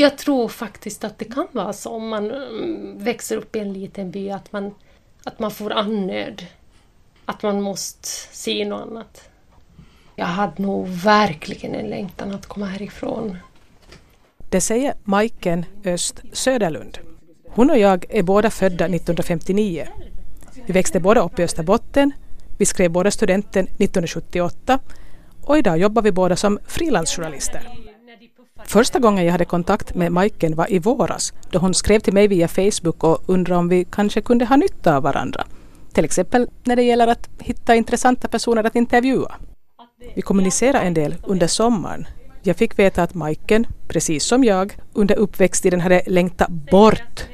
jag tror faktiskt att det kan vara så om man mm, växer upp i en liten by att man, att man får annöd. Att man måste se något annat. Jag hade nog verkligen en längtan att komma härifrån. Det säger Majken Öst Söderlund. Hon och jag är båda födda 1959. Vi växte båda upp i Österbotten. Vi skrev båda studenten 1978 och idag jobbar vi båda som frilansjournalister. Första gången jag hade kontakt med Majken var i våras då hon skrev till mig via Facebook och undrade om vi kanske kunde ha nytta av varandra. Till exempel när det gäller att hitta intressanta personer att intervjua. Vi kommunicerade en del under sommaren. Jag fick veta att Majken, precis som jag, under uppväxttiden hade längtat bort.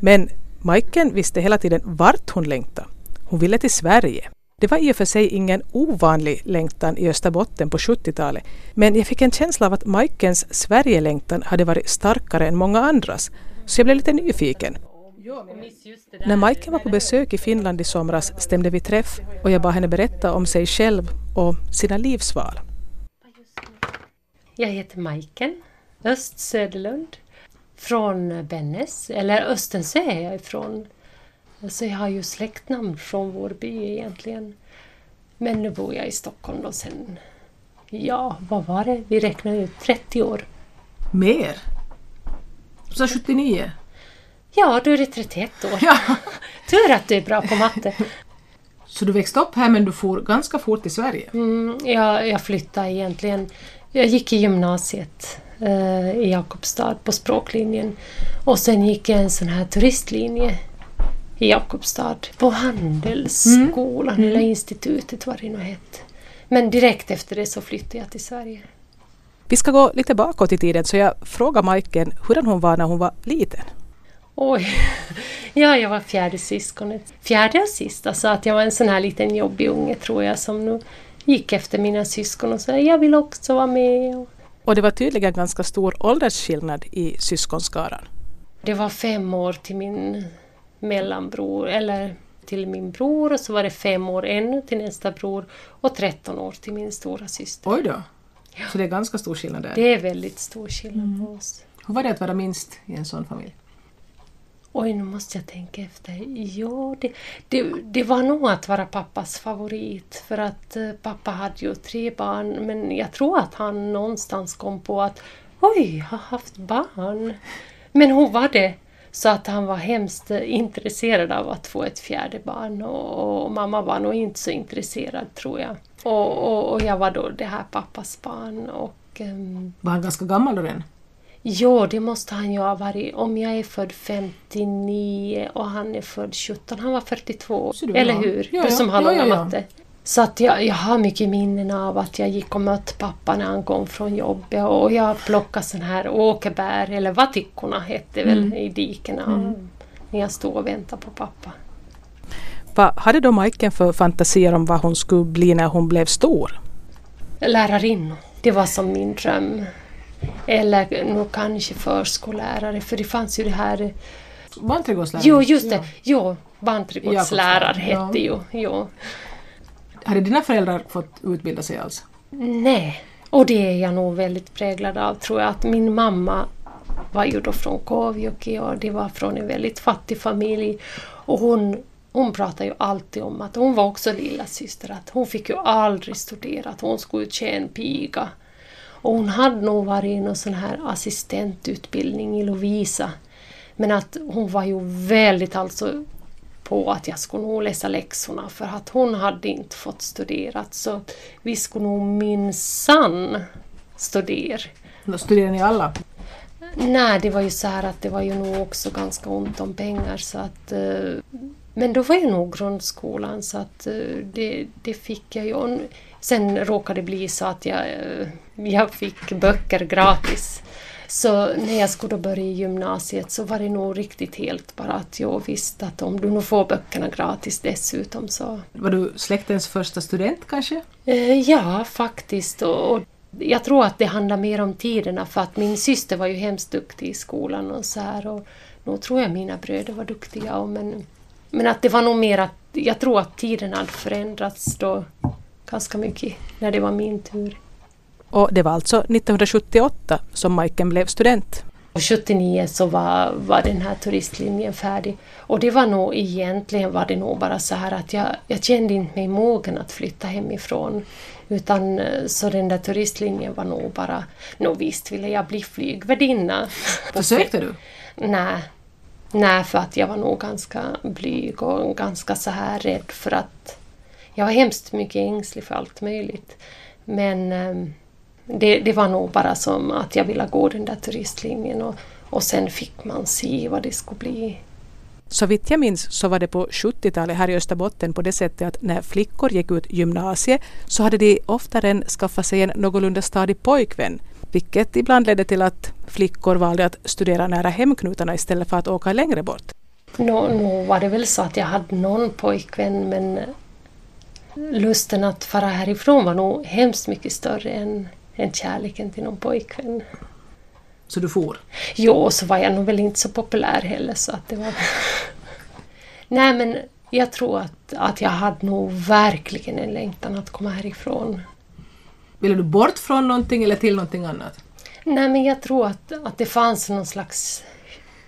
Men Majken visste hela tiden vart hon längtade. Hon ville till Sverige. Det var i och för sig ingen ovanlig längtan i Österbotten på 70-talet, men jag fick en känsla av att Majkens Sverigelängtan hade varit starkare än många andras, så jag blev lite nyfiken. När Majken var på besök i Finland i somras stämde vi träff och jag bad henne berätta om sig själv och sina livsval. Jag heter Majken Öst Söderlund från Bennes, eller Östensö är jag ifrån. Så jag har ju släktnamn från vår by egentligen. Men nu bor jag i Stockholm då sen, ja vad var det, vi räknar ut 30 år. Mer? Du sa 79? Ja, då är det 31 år. Ja. Tur att du är bra på matte. Så du växte upp här men du for ganska fort till Sverige? Mm, jag, jag flyttade egentligen. Jag gick i gymnasiet eh, i Jakobstad på språklinjen. Och sen gick jag en sån här turistlinje i Jakobstad på Handelsskolan Mm. eller institutet vad det nu hette. Men direkt efter det så flyttade jag till Sverige. Vi ska gå lite bakåt i tiden så jag frågar Majken hurdan hon var när hon var liten. Oj, ja jag var fjärde syskonet. Fjärde och sista, så att jag var en sån här liten jobbig unge tror jag som nu gick efter mina syskon och sa jag vill också vara med. Och Och det var tydligen ganska stor åldersskillnad i syskonskaran. Det var fem år till min mellanbror, eller till min bror och så var det fem år ännu till nästa bror och 13 år till min stora syster. Oj då. Så det är ganska stor skillnad där. Det är väldigt stor skillnad på oss. Hur var det att vara minst i en sån familj? Oj, nu måste jag tänka efter. Ja, det, det, det var nog att vara pappas favorit. För att eh, pappa hade ju tre barn, men jag tror att han någonstans kom på att oj, jag har haft barn. Men hon var det. Så att han var hemskt intresserad av att få ett fjärde barn och, och mamma var nog inte så intresserad tror jag. Och, och, och jag var då det här pappas barn och ehm, Var han ganska gammal då redan? Jo, det måste han ju ha varit. Om jag är född 59 och han är född 17, han var 42. Så du, Eller ja. hur? Ja, du ja. som har Ja, långa ja, ja. matte. Så att jag, jag har mycket minnen av att jag gick och mötte pappa när han kom från jobbet och jag plockade sån här åkerbär, eller vatickorna hette väl, Mm. i dikena. När jag stod och väntade på pappa. Vad hade då Majken för fantasier om vad hon skulle bli när hon blev stor? Lärarinnor, det var som min dröm. Eller nog kanske förskollärare, för det fanns ju det här Barnträdgårdslärare? Jo, just det. Ja. Jo, barnträdgårdslärare hette ju. Jo. Hade dina föräldrar fått utbilda sig alls? Nej, och det är jag nog väldigt präglad av tror jag. Att min mamma var ju då från Kovjoki och det var från en väldigt fattig familj. Och hon, hon pratade ju alltid om att hon var också lilla syster att hon fick ju aldrig studera, att hon skulle tjäna piga. Och hon hade nog varit i någon sån här assistentutbildning i Lovisa. Men att hon var ju väldigt alltså på att jag skulle nog läsa läxorna för att hon hade inte fått studera. Så vi skulle nog minsann studera. Då studerade ni alla? Nej, det var ju så här att det var ju nog också ganska ont om pengar så att... eh, Men då var ju nog grundskolan så att eh, det, det fick jag ju. Sen råkade det bli så att jag, eh, jag fick böcker gratis. Så när jag skulle börja i gymnasiet så var det nog riktigt helt bara att jag visste att om du nu får böckerna gratis dessutom så Var du släktens första student kanske? Eh, Ja, faktiskt. Och och jag tror att det handlar mer om tiderna för att min syster var ju hemskt duktig i skolan och så här. Och nog tror jag mina bröder var duktiga. Och men, men att det var nog mer att jag tror att tiden hade förändrats då ganska mycket när det var min tur. Och det var alltså 1978 som Majken blev student. Och 79 så var, var den här turistlinjen färdig. Och det var nog egentligen var det nog bara så här att jag, jag kände inte mig mogen att flytta hemifrån. Utan eh, så den där turistlinjen var nog bara, nog visst ville jag bli flygvärdinna. Försökte du? Nej. Nej, för att jag var nog ganska blyg och ganska så här rädd för att jag var hemskt mycket ängslig för allt möjligt. Men ehm, det, det var nog bara som att jag ville gå den där turistlinjen och, och sen fick man se vad det skulle bli. Så vitt jag minns så var det på 70-talet här i Österbotten på det sättet att när flickor gick ut gymnasiet så hade de oftare skaffat sig en någorlunda stadig pojkvän vilket ibland ledde till att flickor valde att studera nära hemknutarna istället för att åka längre bort. Nå, nå var det väl så att jag hade någon pojkvän men lusten att fara härifrån var nog hemskt mycket större än, än kärleken till någon pojkvän. Så du for? Jo, och så var jag nog väl inte så populär heller så att det var... Nej men jag tror att, att jag hade nog verkligen en längtan att komma härifrån. Ville du bort från någonting eller till någonting annat? Nej men jag tror att, att det fanns någon slags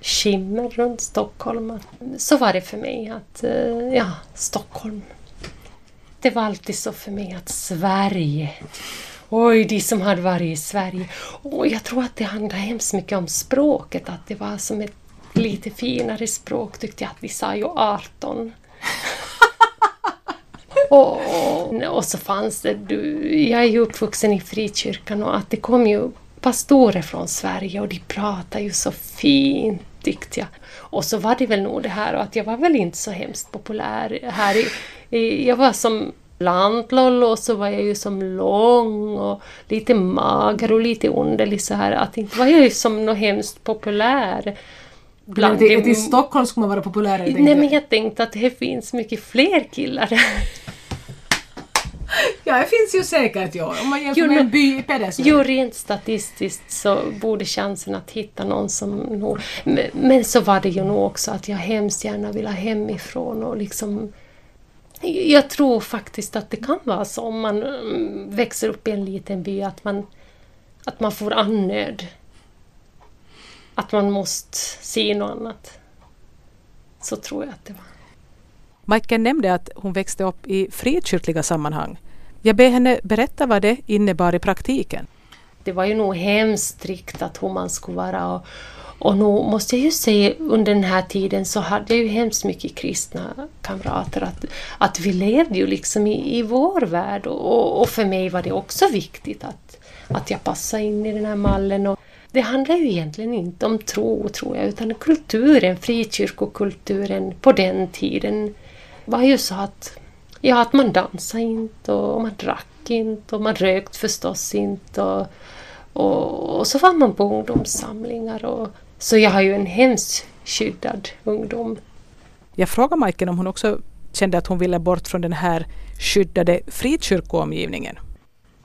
skimmer runt Stockholm. Så var det för mig att, eh, ja, Stockholm. Det var alltid så för mig att Sverige Oj, de som hade varit i Sverige. Och jag tror att det handlar hemskt mycket om språket, att det var som ett lite finare språk tyckte jag att vi sa ju 18. och, och, och, så fanns det, du, jag är ju uppvuxen i frikyrkan och att det kom ju pastorer från Sverige och de pratade ju så fint tyckte jag. Och så var det väl nog det här att jag var väl inte så hemskt populär här i, i jag var som lantloll och så var jag ju som lång och lite mager och lite underlig så här. Att inte var jag ju som något hemskt populär. Bland det, I Stockholm skulle man vara populär? Nej men jag tänkte att det finns mycket fler killar Ja, det finns ju säkert ja, om man jämför med en by i Pedersen. Jo, rent statistiskt så borde chansen att hitta någon som nog... Men så var det ju nog också att jag hemskt gärna ville hemifrån och liksom jag tror faktiskt att det kan vara så om man mm, växer upp i en liten by att man, att man får annöd. Att man måste se något annat. Så tror jag att det var. Majken nämnde att hon växte upp i frikyrkliga sammanhang. Jag ber henne berätta vad det innebar i praktiken. Det var ju nog hemskt strikt att hur man skulle vara och, och nu måste jag ju säga under den här tiden så hade jag ju hemskt mycket kristna kamrater. Att, att vi levde ju liksom i, i vår värld och, och för mig var det också viktigt att, att jag passade in i den här mallen. Och det handlar ju egentligen inte om tro, tror jag, utan kulturen, frikyrkokulturen på den tiden var ju så att, ja, att man dansade inte och man drack inte och man rökt förstås inte. Och, och, och så var man på ungdomssamlingar och så jag har ju en hemskt skyddad ungdom. Jag frågade Majken om hon också kände att hon ville bort från den här skyddade frikyrkoomgivningen.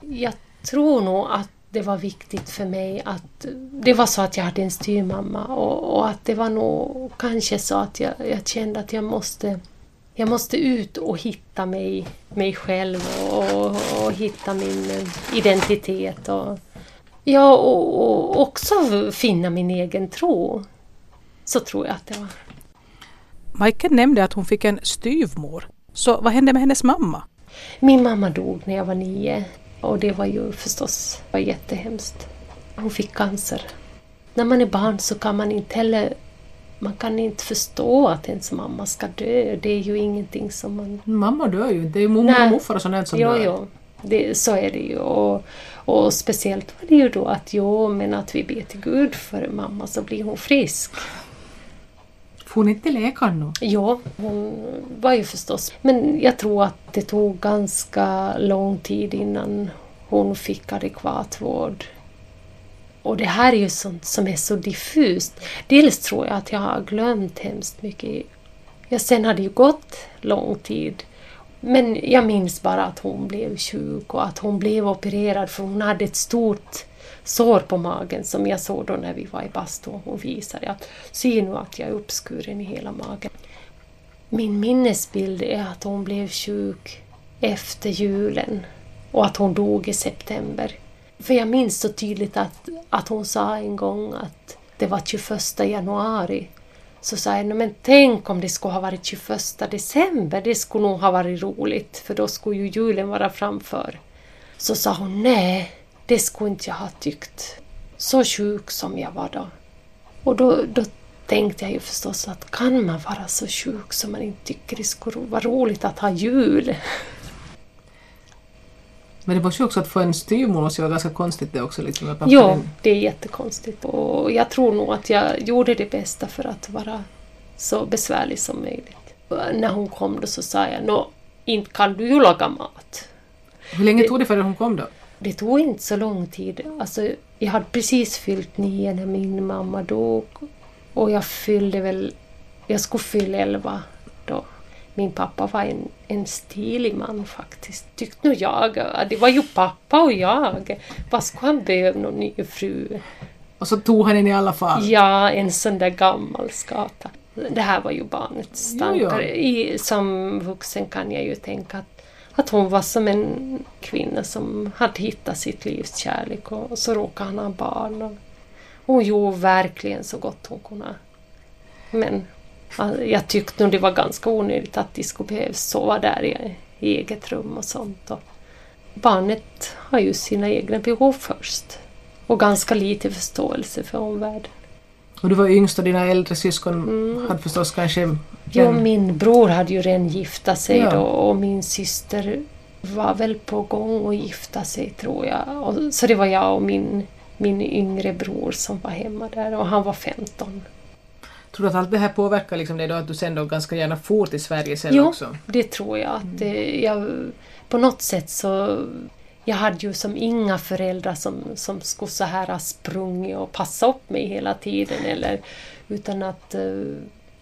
Jag tror nog att det var viktigt för mig att det var så att jag hade en styrmamma och, och att det var nog kanske så att jag, jag, kände att jag måste jag måste ut och hitta mig, mig själv och, och, och hitta min identitet. Och, Ja, och, och också finna min egen tro. Så tror jag att det var. Majken nämnde att hon fick en styvmor. Så vad hände med hennes mamma? Min mamma dog när jag var nio och det var ju förstås var jättehemskt. Hon fick cancer. När man är barn så kan man inte heller man kan inte förstå att ens mamma ska dö. Det är ju ingenting som man... Mamma dör ju inte. Det är ju mormor och morfar och sånt som jo, dör. Jo, det, så är det ju. Och, och speciellt var det ju då att jo, men att vi ber till Gud för mamma så blir hon frisk. Får hon inte läkaren då? Ja, hon var ju förstås. Men jag tror att det tog ganska lång tid innan hon fick adekvat vård. Och det här är ju sånt som är så diffust. Dels tror jag att jag har glömt hemskt mycket. Ja, sen har det ju gått lång tid. Men jag minns bara att hon blev sjuk och att hon blev opererad för hon hade ett stort sår på magen som jag såg då när vi var i bastun. Hon visade att se nu att jag är uppskuren i hela magen. Min minnesbild är att hon blev sjuk efter julen och att hon dog i september. För jag minns så tydligt att, att hon sa en gång att, det var 21 januari så sa jag, men tänk om det skulle ha varit 21 december, det skulle nog ha varit roligt för då skulle ju julen vara framför. Så sa hon, nej, det skulle inte jag ha tyckt. Så sjuk som jag var då. Och då, då tänkte jag ju förstås att kan man vara så sjuk som man inte tycker det skulle vara roligt att ha jul? Men det var ju också att få en styvmor måste ju vara ganska konstigt det också. Liksom, Ja, det är jättekonstigt. Och jag tror nog att jag gjorde det bästa för att vara så besvärlig som möjligt. När hon kom då så sa jag, nå, inte kan du ju laga mat. Hur länge tog det förrän hon kom då? Det tog inte så lång tid. Alltså, jag hade precis fyllt nio när min mamma dog. Och jag fyllde väl... Jag skulle fylla elva. Min pappa var en, en stilig man faktiskt, tyckte nog jag. Det var ju pappa och jag. Vad skulle han behöva någon ny fru? Och så tog han en i alla fall. Ja, en sån där gammal skata. Det här var ju barnets tankar. I, som vuxen kan jag ju tänka att, att hon var som en kvinna som hade hittat sitt livs kärlek och så råkade han ha barn. Och hon gjorde verkligen så gott hon kunde. Men jag tyckte nog det var ganska onödigt att de skulle behöva sova där i, eget rum och sånt. Och barnet har ju sina egna behov först. Och ganska lite förståelse för omvärlden. Och du var yngst och dina äldre syskon Mm. hade förstås kanske... Jo, den- min bror hade ju redan gifta sig Ja. då och min syster var väl på gång att gifta sig tror jag. Och, så det var jag och min, min yngre bror som var hemma där och han var 15. Tror du att allt det här påverkar liksom dig då att du sen då ganska gärna for till Sverige sen Jo, också? det tror jag. Att det, jag på något sätt så... Jag hade ju som inga föräldrar som, som skulle så här ha sprungit och passa upp mig hela tiden. Eller, utan att eh,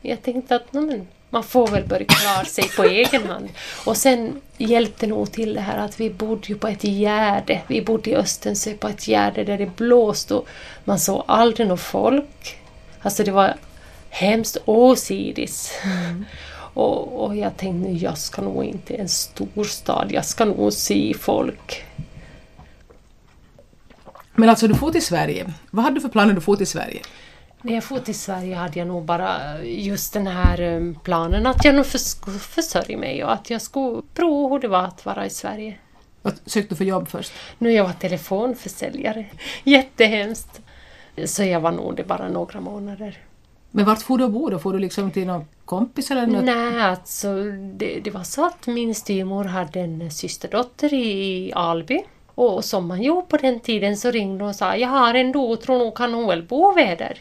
jag tänkte att men, man får väl börja klara sig på egen hand. Och sen hjälpte nog till det här att vi bodde ju på ett gärde. Vi bodde i Östensjö på ett gärde där det blåste och man såg aldrig något folk. Alltså det var hemskt åsidis. Och, och jag tänkte nu, jag ska nog inte i en storstad, jag ska nog se folk. Men alltså du for till Sverige. Vad hade du för planer när du for till Sverige? När jag for till Sverige hade jag nog bara just den här eh, planen att jag nog skulle försörja mig och att jag skulle prova hur det var att vara i Sverige. Vad sökte du för jobb först? Nu jag var telefonförsäljare. Jättehemskt. Så jag var nog det bara några månader. Men vart får du bo då? Får du liksom till någon kompis eller något? Nej, alltså det, det var så att min styvmor hade en systerdotter i Alby. Och som man gjorde på den tiden så ringde hon och sa jag har en dotter och nog kan hon väl bo med.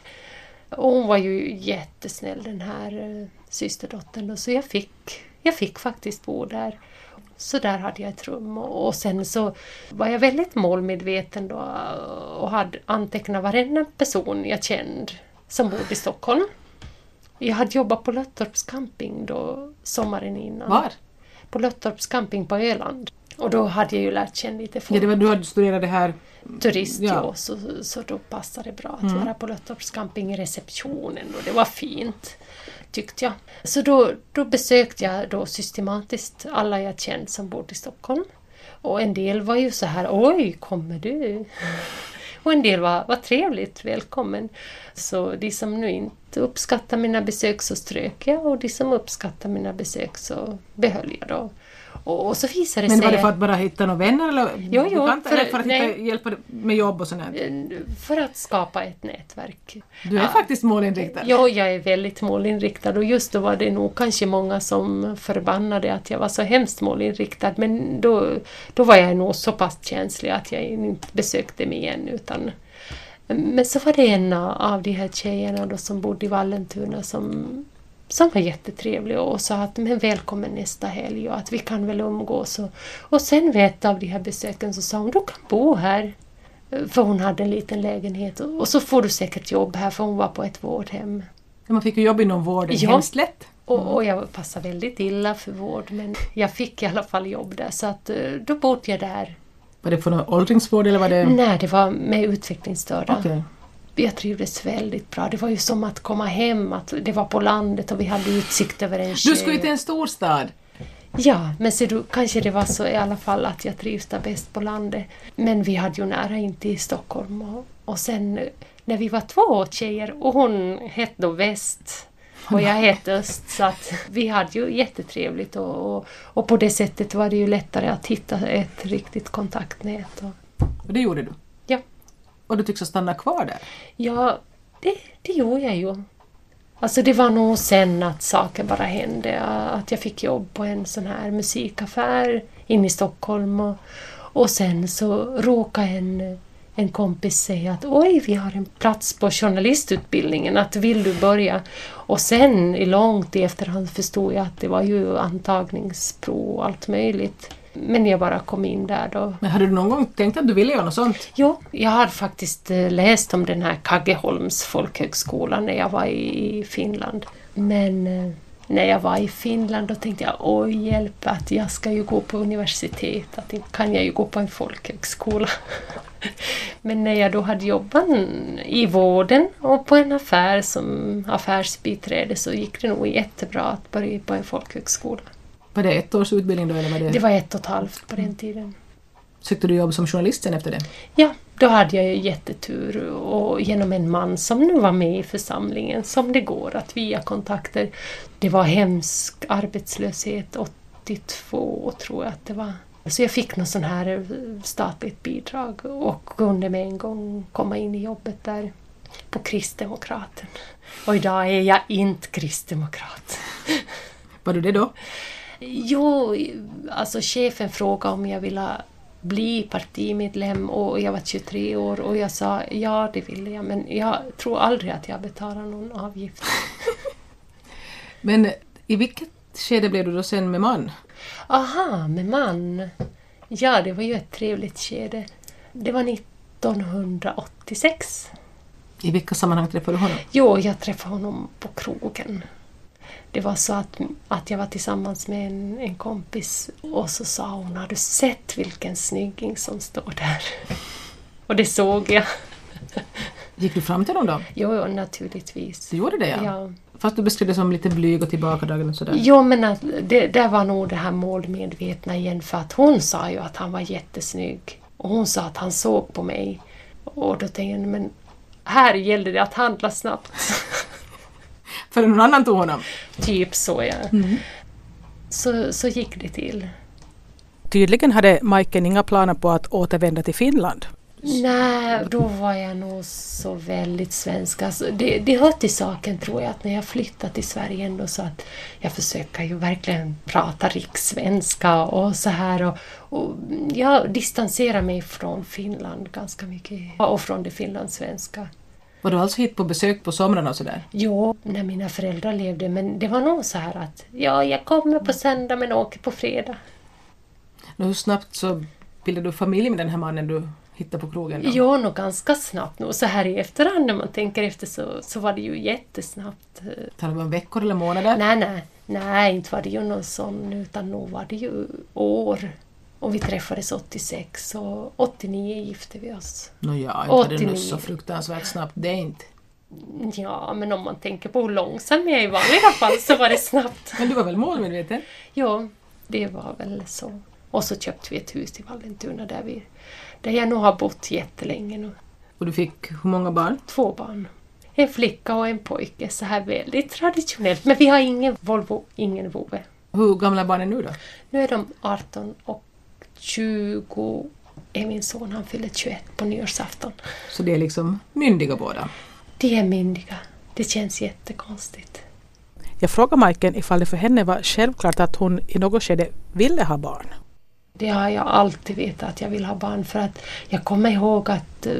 Och hon var ju jättesnäll den här eh, systerdottern då, så jag fick, jag fick faktiskt bo där. Så där hade jag ett rum och sen så var jag väldigt målmedveten då och hade antecknat varenda person jag kände som bodde i Stockholm. Jag hade jobbat på Löttorps camping då sommaren innan. Var? På Löttorps camping på Öland. Och då hade jag ju lärt känna lite Ja, folk. det var, du hade studerat det här... turist Ja. ja. så, så då passade det bra att vara på Löttorps camping i receptionen och det var fint tyckte jag. Så då, då besökte jag då systematiskt alla jag kände som bodde i Stockholm. Och en del var ju så här oj, kommer du? Och en del var, var trevligt, välkommen. Så de som nu inte uppskattar mina besök så strök jag och de som uppskattar mina besök så behöll jag då. Och, och så visade det Men sig... var det för att bara hitta några vänner eller Jo, jo, bekanta? för- eller för att hitta, nej. hjälpa med jobb och sånt här? För att skapa ett nätverk. Du är faktiskt målinriktad. Ja, jag är väldigt målinriktad och just då var det nog kanske många som förbannade att jag var så hemskt målinriktad men då, då var jag nog så pass känslig att jag inte besökte mig igen utan men så var det en av de här tjejerna då som bodde i Vallentuna som, som var jättetrevlig och sa att men välkommen nästa helg och att vi kan väl umgås. Och, och sen vid ett av de här besöken så sa hon du kan bo här. För hon hade en liten lägenhet och och så får du säkert jobb här för hon var på ett vårdhem. Man fick ju jobb inom vården, Ja. hemskt lätt. Och, och jag passade väldigt illa för vård men jag fick i alla fall jobb där så att eh, då bodde jag där. Var det för någon åldringsvård eller var det... Nej, det var med utvecklingsstörda. Okej. Jag trivdes väldigt bra. Det var ju som att komma hem, att det var på landet och vi hade utsikt över en sjö. Du skulle till en storstad. Ja, men ser du, kanske det var så i alla fall att jag trivs där bäst på landet. Men vi hade ju nära in till Stockholm och, och sen när vi var två tjejer och hon hette då Väst och jag hette Öst så att vi hade ju jättetrevligt och, och, och på det sättet var det ju lättare att hitta ett riktigt kontaktnät. Och, Och det gjorde du? ja, Och du tycks ha stannat kvar där? ja det, det gjorde jag ju. Alltså det var nog sen att saker bara hände. Att jag fick jobb på en sån här musikaffär inne i Stockholm. Och, och sen så råkade en, en kompis säga att oj, vi har en plats på journalistutbildningen, att vill du börja? Och sen i långt i efterhand förstod jag att det var ju antagningsprov och allt möjligt. Men jag bara kom in där då. Men hade du någon gång tänkt att du ville göra något sånt? Jo, jag har faktiskt eh, läst om den här Kaggeholms folkhögskola när jag var i Finland. Men eh, när jag var i Finland då tänkte jag oj hjälp att jag ska ju gå på universitet, att kan jag ju gå på en folkhögskola. Men när jag då hade jobbat i vården och på en affär som affärsbiträde så gick det nog jättebra att börja på en folkhögskola. Var det ett års utbildning då eller var det... Det var ett och ett halvt på den tiden. Sökte du jobb som journalist sen efter det? Ja, då hade jag ju jättetur och genom en man som nu var med i församlingen som det går att via kontakter. Det var hemsk arbetslöshet 82 tror jag att det var. Så jag fick något sån här statligt bidrag och kunde med en gång komma in i jobbet där på Kristdemokraten. Och idag är jag inte kristdemokrat. Var du det då? Jo, alltså chefen frågade om jag ville bli partimedlem och jag var 23 år och jag sa ja, det ville jag men jag tror aldrig att jag betalar någon avgift. Men i vilket skede blev du då sen med man? Aha, med man. Ja, det var ju ett trevligt skede. Det var 1986. I vilka sammanhang träffade du honom? Jo, jag träffade honom på krogen. Det var så att, att jag var tillsammans med en, en kompis och så sa hon, har du sett vilken snygging som står där? Och det såg jag. Gick du fram till honom då? Jo, jo, naturligtvis. Du gjorde det ja? Ja. Fast du beskrev det som lite blyg och tillbakadragen och sådär? Jo, men att det, det var nog det här målmedvetna igen för att hon sa ju att han var jättesnygg. Och hon sa att han såg på mig. Och då tänkte jag, men här gällde det att handla snabbt. För någon annan tog honom? typ så, ja. Så, så gick det till. Tydligen hade Majken inga planer på att återvända till Finland. Nej, då var jag nog så väldigt svensk. Alltså, det, det hör till saken tror jag att när jag flyttade till Sverige ändå så att jag försöker ju verkligen prata rikssvenska och så här. Och, och jag distanserar mig från Finland ganska mycket och från det finlandssvenska. Var du alltså hit på besök på somrarna och sådär? Jo, när mina föräldrar levde, men det var nog så här att ja, jag kommer på söndag men åker på fredag. Och hur snabbt så bildade du familj med den här mannen du hittade på krogen? Då? Jo, nog ganska snabbt nog. Så här i efterhand när man tänker efter så, så var det ju jättesnabbt. Talar vi om veckor eller månader? Nej, nej, nej, inte var det ju någon sån, utan nog var det ju år. Och vi träffades 86 och 89 gifte vi oss. Nåja, inte var det 89. nu så fruktansvärt snabbt. Det är inte. Ja, men om man tänker på hur långsam jag är i vanliga fall så var det snabbt. Men du var väl målmedveten? Ja, det var väl så. Och så köpte vi ett hus i Vallentuna där, vi, där jag nog har bott jättelänge nu. Och du fick hur många barn? Två barn. En flicka och en pojke, så här väldigt traditionellt. Men vi har ingen Volvo, ingen Vove. Hur gamla är barnen nu då? Nu är de 18 och 20 är min son, han fyller 21 på nyårsafton. Så det är liksom myndiga båda. De är myndiga. Det känns jättekonstigt. Jag frågade Majken ifall det för henne var självklart att hon i något skede ville ha barn. Det har jag alltid vetat att jag vill ha barn för att jag kommer ihåg att eh,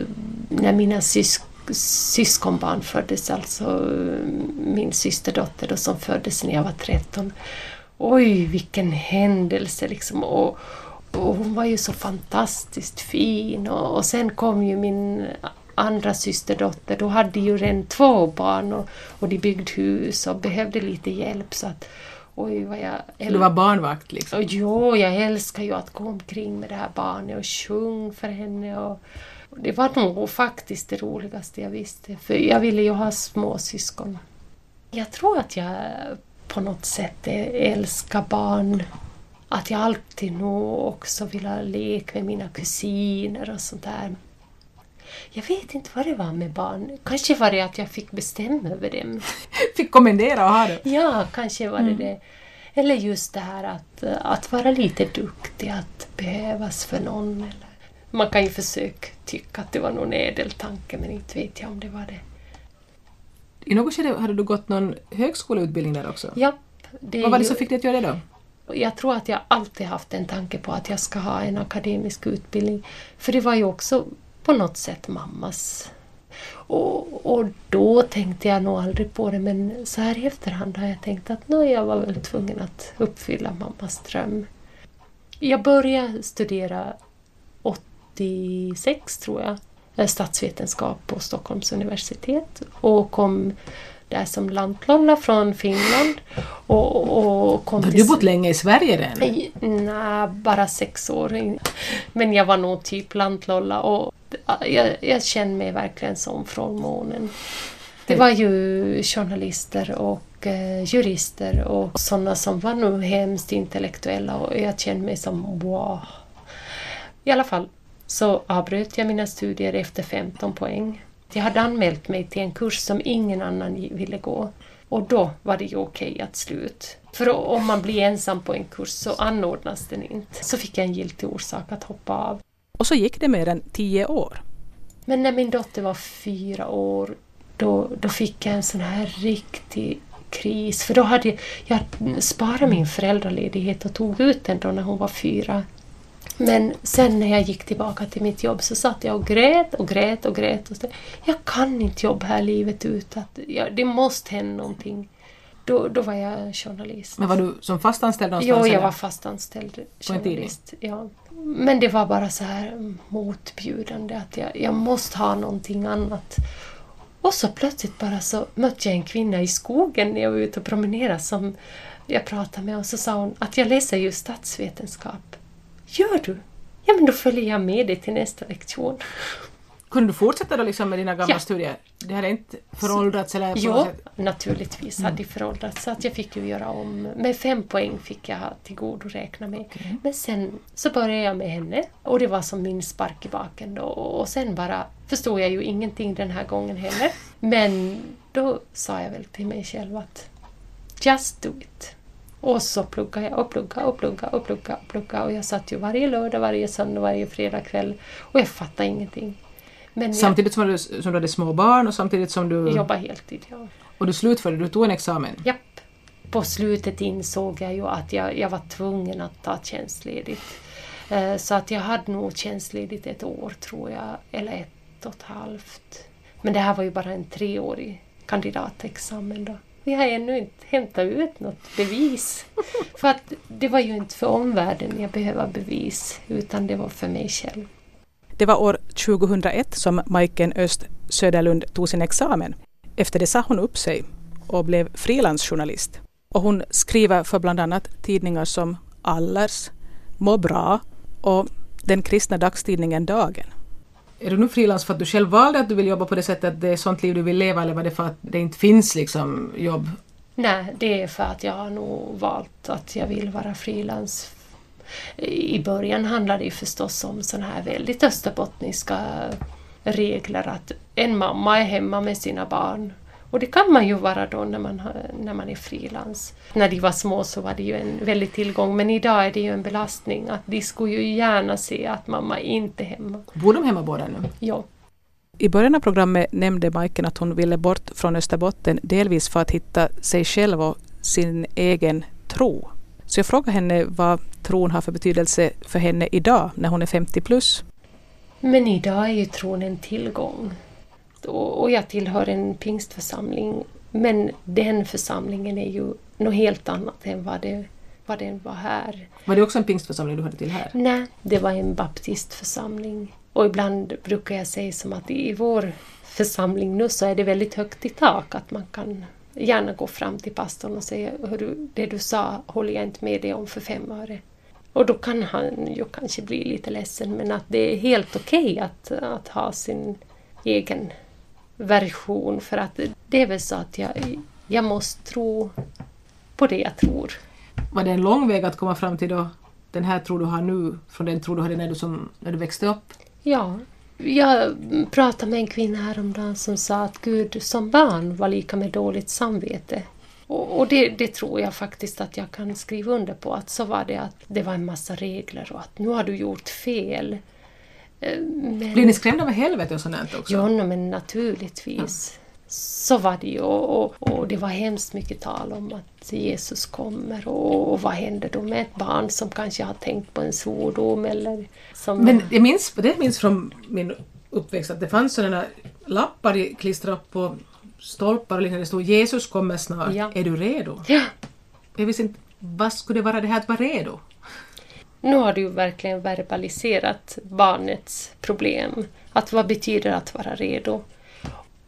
när mina sys syskonbarn föddes, alltså eh, min systerdotter då, som föddes när jag var 13. Oj, vilken händelse liksom. Och, och hon var ju så fantastiskt fin och, och sen kom ju min andra systerdotter, då hade ju redan två barn och, och de byggde hus och behövde lite hjälp så att oj vad jag Du var barnvakt liksom. och jo, jag älskar ju att gå omkring med det här barnet och sjunga för henne. Och, och det var nog faktiskt det roligaste jag visste, för jag ville ju ha små syskon. Jag tror att jag på något sätt älskar barn att jag alltid nog också ville leka med mina kusiner och sånt där. Jag vet inte vad det var med barn. Kanske var det att jag fick bestämma över dem. Fick kommendera och ha det? Ja, kanske var det mm. det. Eller just det här att, att vara lite duktig, att behövas för någon. Eller. Man kan ju försöka tycka att det var någon ädel tanke men inte vet jag om det var det. I något skede hade du gått någon högskoleutbildning där också? Ja. Vad var det som fick dig att göra det då? Jag tror att jag alltid haft en tanke på att jag ska ha en akademisk utbildning. För det var ju också på något sätt mammas. Och, och då tänkte jag nog aldrig på det men så här i efterhand har jag tänkt att nej, jag var väl tvungen att uppfylla mammas dröm. Jag började studera 86 tror jag, statsvetenskap på Stockholms universitet och kom där som lantlolla från Finland. Och, och kom Har du bott länge i Sverige redan? Nej, bara sex år. Men jag var nog typ lantlolla och jag, jag känner mig verkligen som från månen. Det var ju journalister och eh, jurister och sådana som var nog hemskt intellektuella och jag kände mig som wow. I alla fall så avbröt jag mina studier efter 15 poäng. Jag hade anmält mig till en kurs som ingen annan ville gå och då var det ju okej att sluta. För om man blir ensam på en kurs så anordnas den inte. Så fick jag en giltig orsak att hoppa av. Och så gick det mer än tio år. Men när min dotter var fyra år då, då fick jag en sån här riktig kris. För då hade jag, jag sparat min föräldraledighet och tog ut den då när hon var fyra. Men sen när jag gick tillbaka till mitt jobb så satt jag och grät och grät och grät. Och så, jag kan inte jobba här livet ut. Att, ja, det måste hända någonting. Då, då var jag journalist. Men var du som fastanställd någonstans? Ja, jag var fastanställd journalist. Ja. Men det var bara så här motbjudande att jag, jag måste ha någonting annat. Och så plötsligt bara så mötte jag en kvinna i skogen när jag var ute och promenerade som jag pratade med och så sa hon att jag läser ju statsvetenskap. Gör du? Ja, men då följer jag med dig till nästa lektion. Kunde du fortsätta då liksom med dina gamla ja. studier? Det hade inte föråldrats? Eller jo, naturligtvis mm. hade det föråldrats. Så att jag fick ju göra om. Med fem poäng fick jag tillgodoräkna mig. Okay. Men sen så började jag med henne och det var som min spark i baken då. Och sen bara förstod jag ju ingenting den här gången heller. Men då sa jag väl till mig själv att just do it. Och så pluggade jag och pluggade och pluggade och pluggade och pluggade. Och jag satt ju varje lördag, varje söndag, varje fredag kväll och jag fattade ingenting. Men samtidigt som du, som du hade små barn och samtidigt som du... Jobbade heltid, ja. Och du slutförde, du tog en examen? Japp. På slutet insåg jag ju att jag, jag var tvungen att ta tjänstledigt. Eh, så att jag hade nog tjänstledigt ett år tror jag, eller ett och ett halvt. Men det här var ju bara en treårig kandidatexamen då. Vi har ännu inte hämtat ut något bevis. För att det var ju inte för omvärlden jag behöver bevis, utan det var för mig själv. Det var år 2001 som Majken Öst Söderlund tog sin examen. Efter det sa hon upp sig och blev frilansjournalist. Och hon skriver för bland annat tidningar som Allers, Må bra och den kristna dagstidningen Dagen. Är du nu frilans för att du själv valde att du vill jobba på det sättet, att det är sånt liv du vill leva eller var det för att det inte finns liksom jobb? Nej, det är för att jag har nog valt att jag vill vara frilans i början handlade det ju förstås om sådana här väldigt österbottniska regler att en mamma är hemma med sina barn. Och det kan man ju vara då när man, när man är frilans. När de var små så var det ju en väldig tillgång men idag är det ju en belastning att de skulle ju gärna se att mamma inte är hemma. Bor de hemma båda nu? Ja. I början av programmet nämnde Majken att hon ville bort från Österbotten delvis för att hitta sig själv och sin egen tro. Så jag frågade henne vad tron har för betydelse för henne idag när hon är 50 plus. Men idag är ju tron en tillgång. Och jag tillhör en pingstförsamling. Men den församlingen är ju något helt annat än vad, det, vad den var här. Var det också en pingstförsamling du hörde till här? Nej, det var en baptistförsamling. Och ibland brukar jag säga som att i vår församling nu så är det väldigt högt i tak att man kan gärna gå fram till pastorn och säga Hörru, det du sa håller jag inte med dig om för fem öre. Och då kan han ju kanske bli lite ledsen men att det är helt okej okay att, att ha sin egen version för att det är väl så att jag, jag måste tro på det jag tror. Var det en lång väg att komma fram till då den här tro du har nu från den tro du hade när du, som, när du växte upp? Ja. Jag pratade med en kvinna häromdagen som sa att Gud som barn var lika med dåligt samvete. Och, och det, det, tror jag faktiskt att jag kan skriva under på, att så var det att det var en massa regler och att nu har du gjort fel. Eh, men... Blir ni skrämda av helvetet och sånt också? Ja, men naturligtvis. Ja. Så var det ju och, och, det var hemskt mycket tal om att Jesus kommer och, och vad händer då med ett barn som kanske har tänkt på en svordom eller som... Men jag minns, det minns från min uppväxt att det fanns sådana lappar klistrade upp på stolpar och liknande. Det stod Jesus kommer snart, ja. är du redo? Ja. Jag visste inte, vad skulle det vara det här att vara redo? Nu har du verkligen verbaliserat barnets problem. Att vad betyder att vara redo?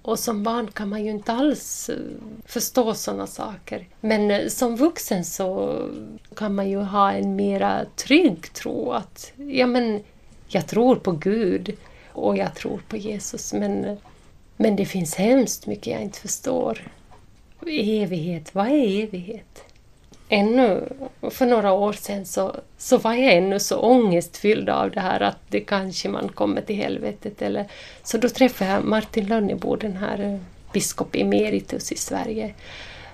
Och som barn kan man ju inte alls eh, förstå sådana saker. Men eh, som vuxen så kan man ju ha en mera trygg tro att ja, men jag tror på Gud och jag tror på Jesus men, men det finns hemskt mycket jag inte förstår. Evighet, vad är evighet? Ännu för några år sedan så, så var jag ännu så ångestfylld av det här att det kanske man kommer till helvetet. Eller, så då träffade jag Martin Lönnebo, den här eh, biskop emeritus i Sverige.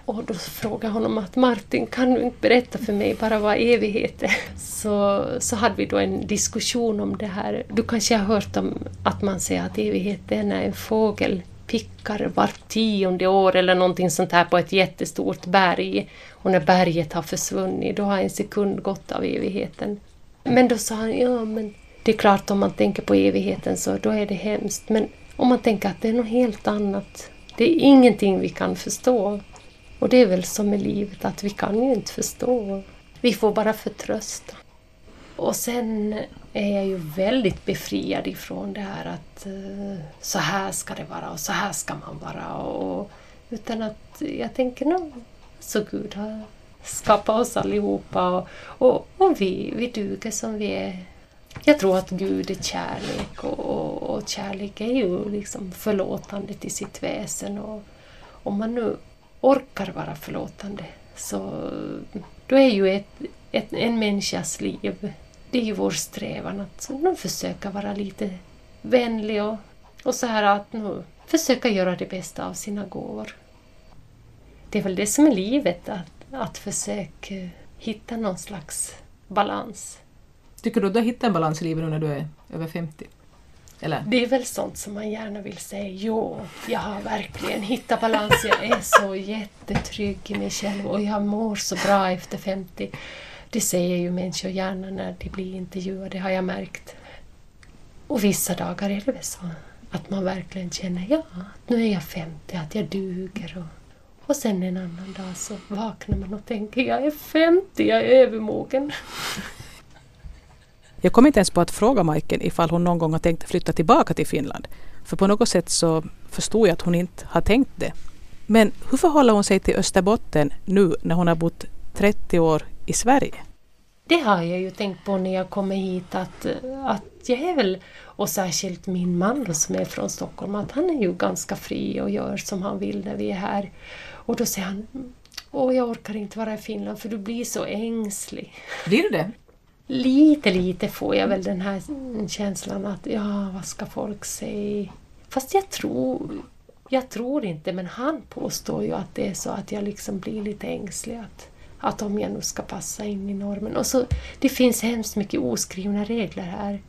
Och då frågade jag honom att Martin, kan du inte berätta för mig bara vad evighet är? Så, så hade vi då en diskussion om det här. Du kanske har hört om att man säger att evighet är när en fågel pickar vart tionde år eller någonting sånt här på ett jättestort berg. Och när berget har försvunnit, då har en sekund gått av evigheten. Men då sa han, ja men det är klart om man tänker på evigheten så då är det hemskt. Men om man tänker att det är något helt annat. Det är ingenting vi kan förstå. Och det är väl som med livet, att vi kan ju inte förstå. Vi får bara förtrösta. Och sen är jag ju väldigt befriad ifrån det här att eh, så här ska det vara och så här ska man vara. Och, utan att jag tänker nog så Gud har skapat oss allihopa och, och, och vi, vi duger som vi är. Jag tror att Gud är kärlek och, och, och kärlek är ju liksom förlåtande till sitt väsen. Och om man nu orkar vara förlåtande så då är ju ett, ett, en människas liv det är ju vår strävan att nu försöka vara lite vänlig och, och så här att nu försöka göra det bästa av sina gåvor. Det är väl det som är livet, att, att försöka hitta någon slags balans. Tycker du att du har hittat en balans i livet nu när du är över 50? Eller? Det är väl sånt som man gärna vill säga. Jo, jag har verkligen hittat balans. Jag är så jättetrygg i mig själv och jag mår så bra efter 50. Det säger ju människor gärna när de blir intervjuade, har jag märkt. Och vissa dagar är det väl så att man verkligen känner ja, nu är jag 50, att jag duger. Och, och sen en annan dag så vaknar man och tänker jag är 50, jag är övermogen. Jag kom inte ens på att fråga Majken ifall hon någon gång har tänkt flytta tillbaka till Finland. För på något sätt så förstod jag att hon inte har tänkt det. Men hur förhåller hon sig till Österbotten nu när hon har bott 30 år i Sverige? Det har jag ju tänkt på när jag kommer hit att, att jag är väl, och särskilt min man som är från Stockholm, att han är ju ganska fri och gör som han vill när vi är här. Och då säger han Åh, jag orkar inte vara i Finland för du blir så ängslig. Blir du det? Lite, lite får jag väl den här känslan att ja, vad ska folk säga? Fast jag tror, jag tror inte, men han påstår ju att det är så att jag liksom blir lite ängslig. Att, att om jag nu ska passa in i normen. Och så, det finns hemskt mycket oskrivna regler här.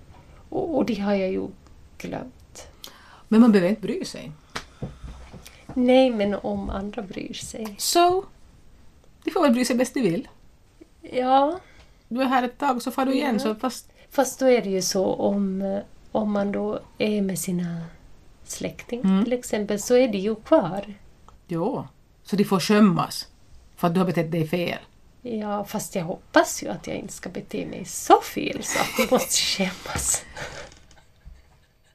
Och, och det har jag ju glömt. Men man behöver inte bry sig? Nej, men om andra bryr sig. Så? De får väl bry sig bäst de vill? Ja. Du är här ett tag så får du igen. Ja. Så fast... fast då är det ju så om, om man då är med sina släktingar mm. till exempel så är de ju kvar. Jo, så de får skämmas? För att du har betett dig fel? Ja, fast jag hoppas ju att jag inte ska bete mig så fel så att jag måste skämmas.